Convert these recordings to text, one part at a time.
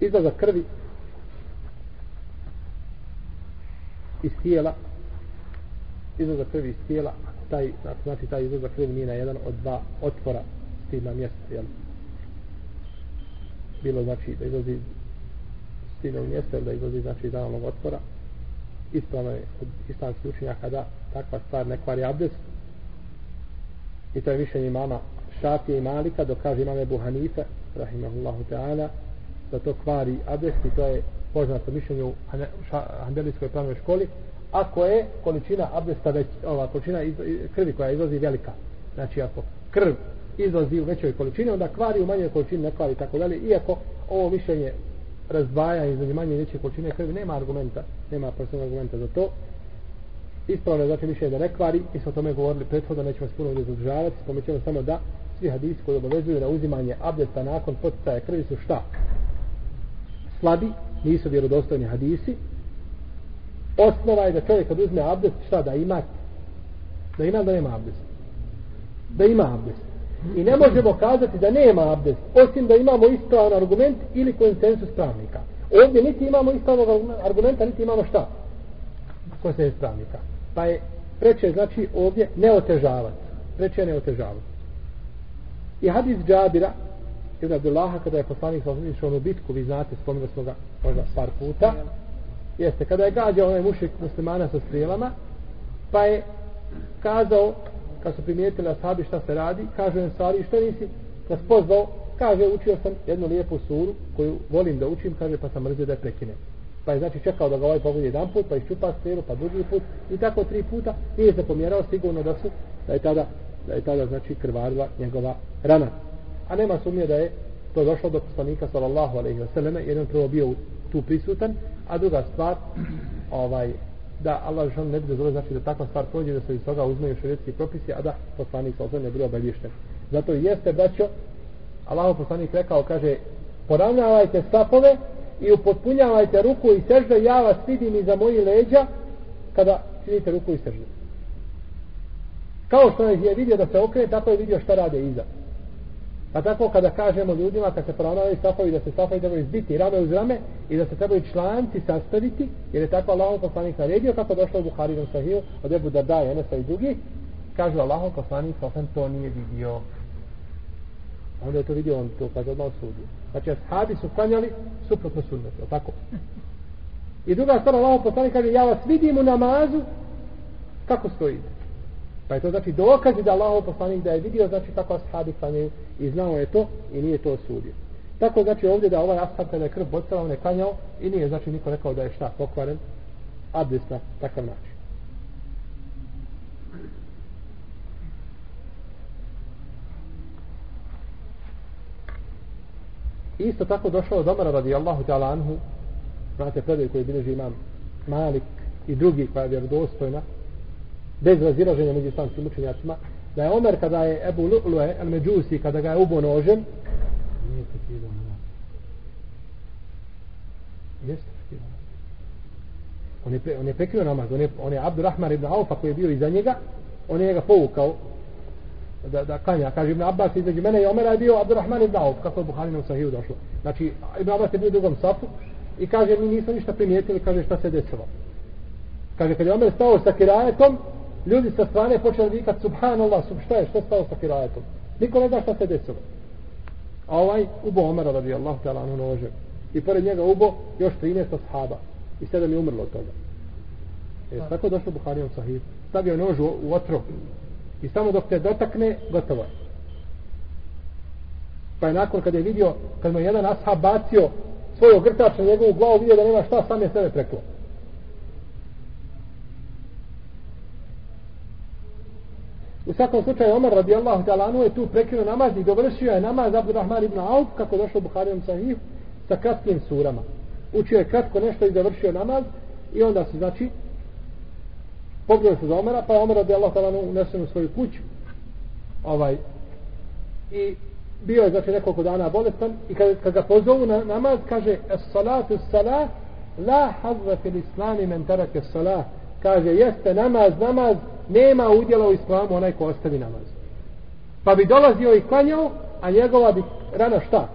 izlazak krvi iz tijela izlazak krvi iz tijela taj, znači taj izlazak krvi nije na jedan od dva otvora stilna mjesta jel? bilo znači da izlazi stilnog mjesta ili da izlazi znači iz analnog otvora ispravno je od islamskih učenjaka da takva stvar ne kvari abdest i to je mišljenje imama Šafije i Malika dok kaže imame Buhanife rahimahullahu ta'ala da to kvari abdest i to je poznato mišljenje u Hanbelijskoj pravnoj školi ako je količina abdesta već, ova količina iz, krvi koja izlazi velika. Znači ako krv izlazi u većoj količini onda kvari u manjoj količini ne kvari tako dalje iako ovo mišljenje razdvaja između manje i veće količine krvi nema argumenta nema posebnog argumenta za to. Ispravno je znači mišljenje da ne kvari mi smo o tome govorili prethodno nećemo se puno zadržavati spomećemo samo da svi hadisi koji obavezuju na uzimanje abdesta nakon poticaja krvi su šta? Slabi nisu vjerodostojni hadisi osnova je da čovjek kad uzme abdest šta da ima? Da ima da nema abdest. Da ima abdest. I ne možemo kazati da nema abdest osim da imamo ispravan argument ili konsensus pravnika. Ovdje niti imamo ispravnog argumenta niti imamo šta? Konsensus pravnika. Pa je preče znači ovdje ne otežavati preče ne otežavati i hadis Džabira Ibn Abdullaha kada je poslanik sa išao u bitku vi znate spomenuli smo ga možda par puta jeste kada je gađao onaj mušik muslimana sa strijelama pa je kazao kad su primijetili ashabi šta se radi kaže im stvari što nisi? Nas pozvao kaže učio sam jednu lijepu suru koju volim da učim kaže pa sam mrzio da je prekine pa je znači čekao da ga ovaj pogodi jedan put pa iščupa strijelu pa drugi put i tako tri puta. Nije se pomjerao sigurno da su da je tada da je tada znači krvarila njegova rana a nema sumnje da je to došlo do poslanika sallallahu alejhi ve selleme jedan prvo bio tu prisutan a druga stvar ovaj da Allah žal ne bi dozvolio znači da takva stvar prođe da se iz toga uzmeju šerijski propisi a da poslanik sallallahu ne bude obavješten zato jeste braćo Allah poslanik rekao kaže poravnavajte stapove i upotpunjavajte ruku i sežde ja vas vidim iza mojih leđa kada činite ruku i sežde kao što je vidio da se okrene tako je vidio šta rade iza. Pa tako kada kažemo ljudima kad se poravnavaju safovi da se safovi trebaju izbiti rame uz rame i da se trebaju članci sastaviti jer je tako Allahov poslanik naredio kako došlo u Buharinom sahiju od Ebu Darda i Enesa i drugi kažu Allahov poslanik sasvim to nije vidio. Onda je to vidio on to kaže odmah osudio. Znači ashabi su klanjali suprotno sunnetu tako? I druga stvar Allahov poslanik kaže ja vas vidim u namazu. Kako stojite Pa je to znači dokaz da Allah poslanik da je vidio znači kako ashabi klanjaju i znao je to i nije to osudio. Tako znači ovdje da ovaj ashab kada je krv bocala, on je klanjao i nije znači niko rekao da je šta pokvaren abdest na takav način. Isto tako došao od Omara radijallahu ta'ala anhu, znate predaj koji bilježi imam Malik i drugi koja je vjerodostojna, bez razilaženja među islamskim učenjacima, da je Omer kada je Ebu Lu'lue, al Međusi, kada ga je ubo nožem, nije prekidao namaz. Jeste prekidao namaz. On je, pre, on je prekidao namaz, on je, on je Abdurrahman ibn Aufa koji je bio iza njega, on je njega povukao da, da kanja, kaže Ibn Abbas između mene i Omera je bio Abdurrahman ibn Auf, kako je Buharinom sahiju došlo. Znači, Ibn Abbas je bio u drugom safu i kaže, mi nismo ništa primijetili, kaže, šta se desilo. Kaže, kad je Omer stao sa kirajetom, ljudi sa strane počeli vikat subhanallah, sub, šta je, što stalo sa kirajetom? Niko ne zna šta se desilo. A ovaj ubo Omara radi tala anu nožem. I pored njega ubo još 13 sahaba. I sedam je umrlo od toga. E, tako došlo Buharijom sahib. Stavio nož u, u otro. I samo dok te dotakne, gotovo je. Pa je nakon kad je vidio, kad mu jedan ashab bacio svoj ogrtač na njegovu glavu, vidio da nema šta, sam je sebe preklo. U svakom slučaju Omar radijallahu ta'ala anu je tu prekinuo namaz i dovršio je namaz Abdurrahman ibn Auf kako je došao Buharijom sahih sa kratkim surama. Učio je kratko nešto i završio namaz i onda se znači pogledao se za Omara pa je Omar radijallahu ta'ala anu unesen u svoju kuću ovaj i bio je znači nekoliko dana bolestan i kad, kad ga pozovu na namaz kaže es salatu salah la hazra fil islami men tarake salah kaže jeste namaz namaz nema udjela u islamu onaj ko ostavi namaz. Pa bi dolazio i klanjao, a njegova bi rana šta?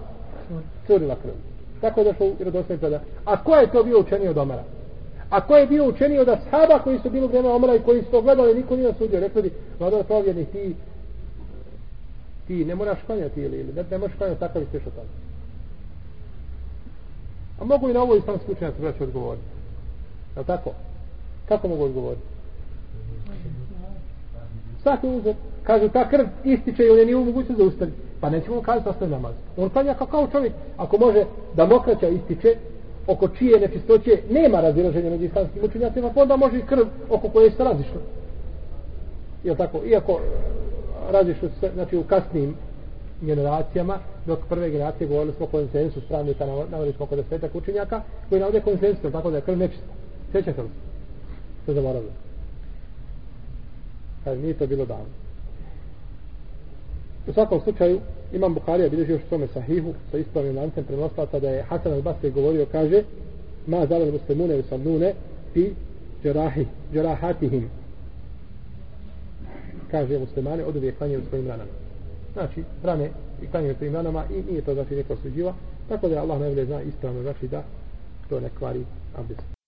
Curila krv. Tako je došlo u vjerodostojnim predaja. A ko je to bio učenio od Omara? A ko je bio učenio od ashaba koji su bili u vreme Omara i koji su to gledali, niko nije osudio. Rekli bi, vladar provjerni, ti ti ne moraš klanjati ili, ili ne, ne moraš klanjati takav i sveš od toga. A mogu i na ovo islamski učenjaci braći odgovoriti. Je tako? Kako mogu odgovoriti? Svaki uzor. Kažu ta krv ističe ili je nije u mogućnosti da ustavi. Pa nećemo mu kazati ostavi namaz. On klanja kao, kao čovjek. Ako može da mokraća ističe oko čije nečistoće nema razilaženja među islamskim učenjacima, pa onda može i krv oko koje se razišlo. Je tako? Iako razišlo se, znači u kasnim generacijama, dok prve generacije govorili smo konsensus pravnika, navali smo kod desetak učenjaka, koji navode konsensus, tako da je krv nečista. Sjećate li? To zaboravili. Kaže, nije to bilo davno. U svakom slučaju, Imam Bukharija bilježi još tome sahihu sa ispravnim lancem prenoslata da je Hasan al-Basri govorio, kaže, ma zavali muslimune usamnune pi džerahi, džerahatihim. Kaže, muslimane od uvijek klanjaju svojim ranama. Znači, rane i klanjaju svojim ranama i nije to znači neko suđiva. Tako da Allah najbolje zna ispravno znači da to ne kvari abdest.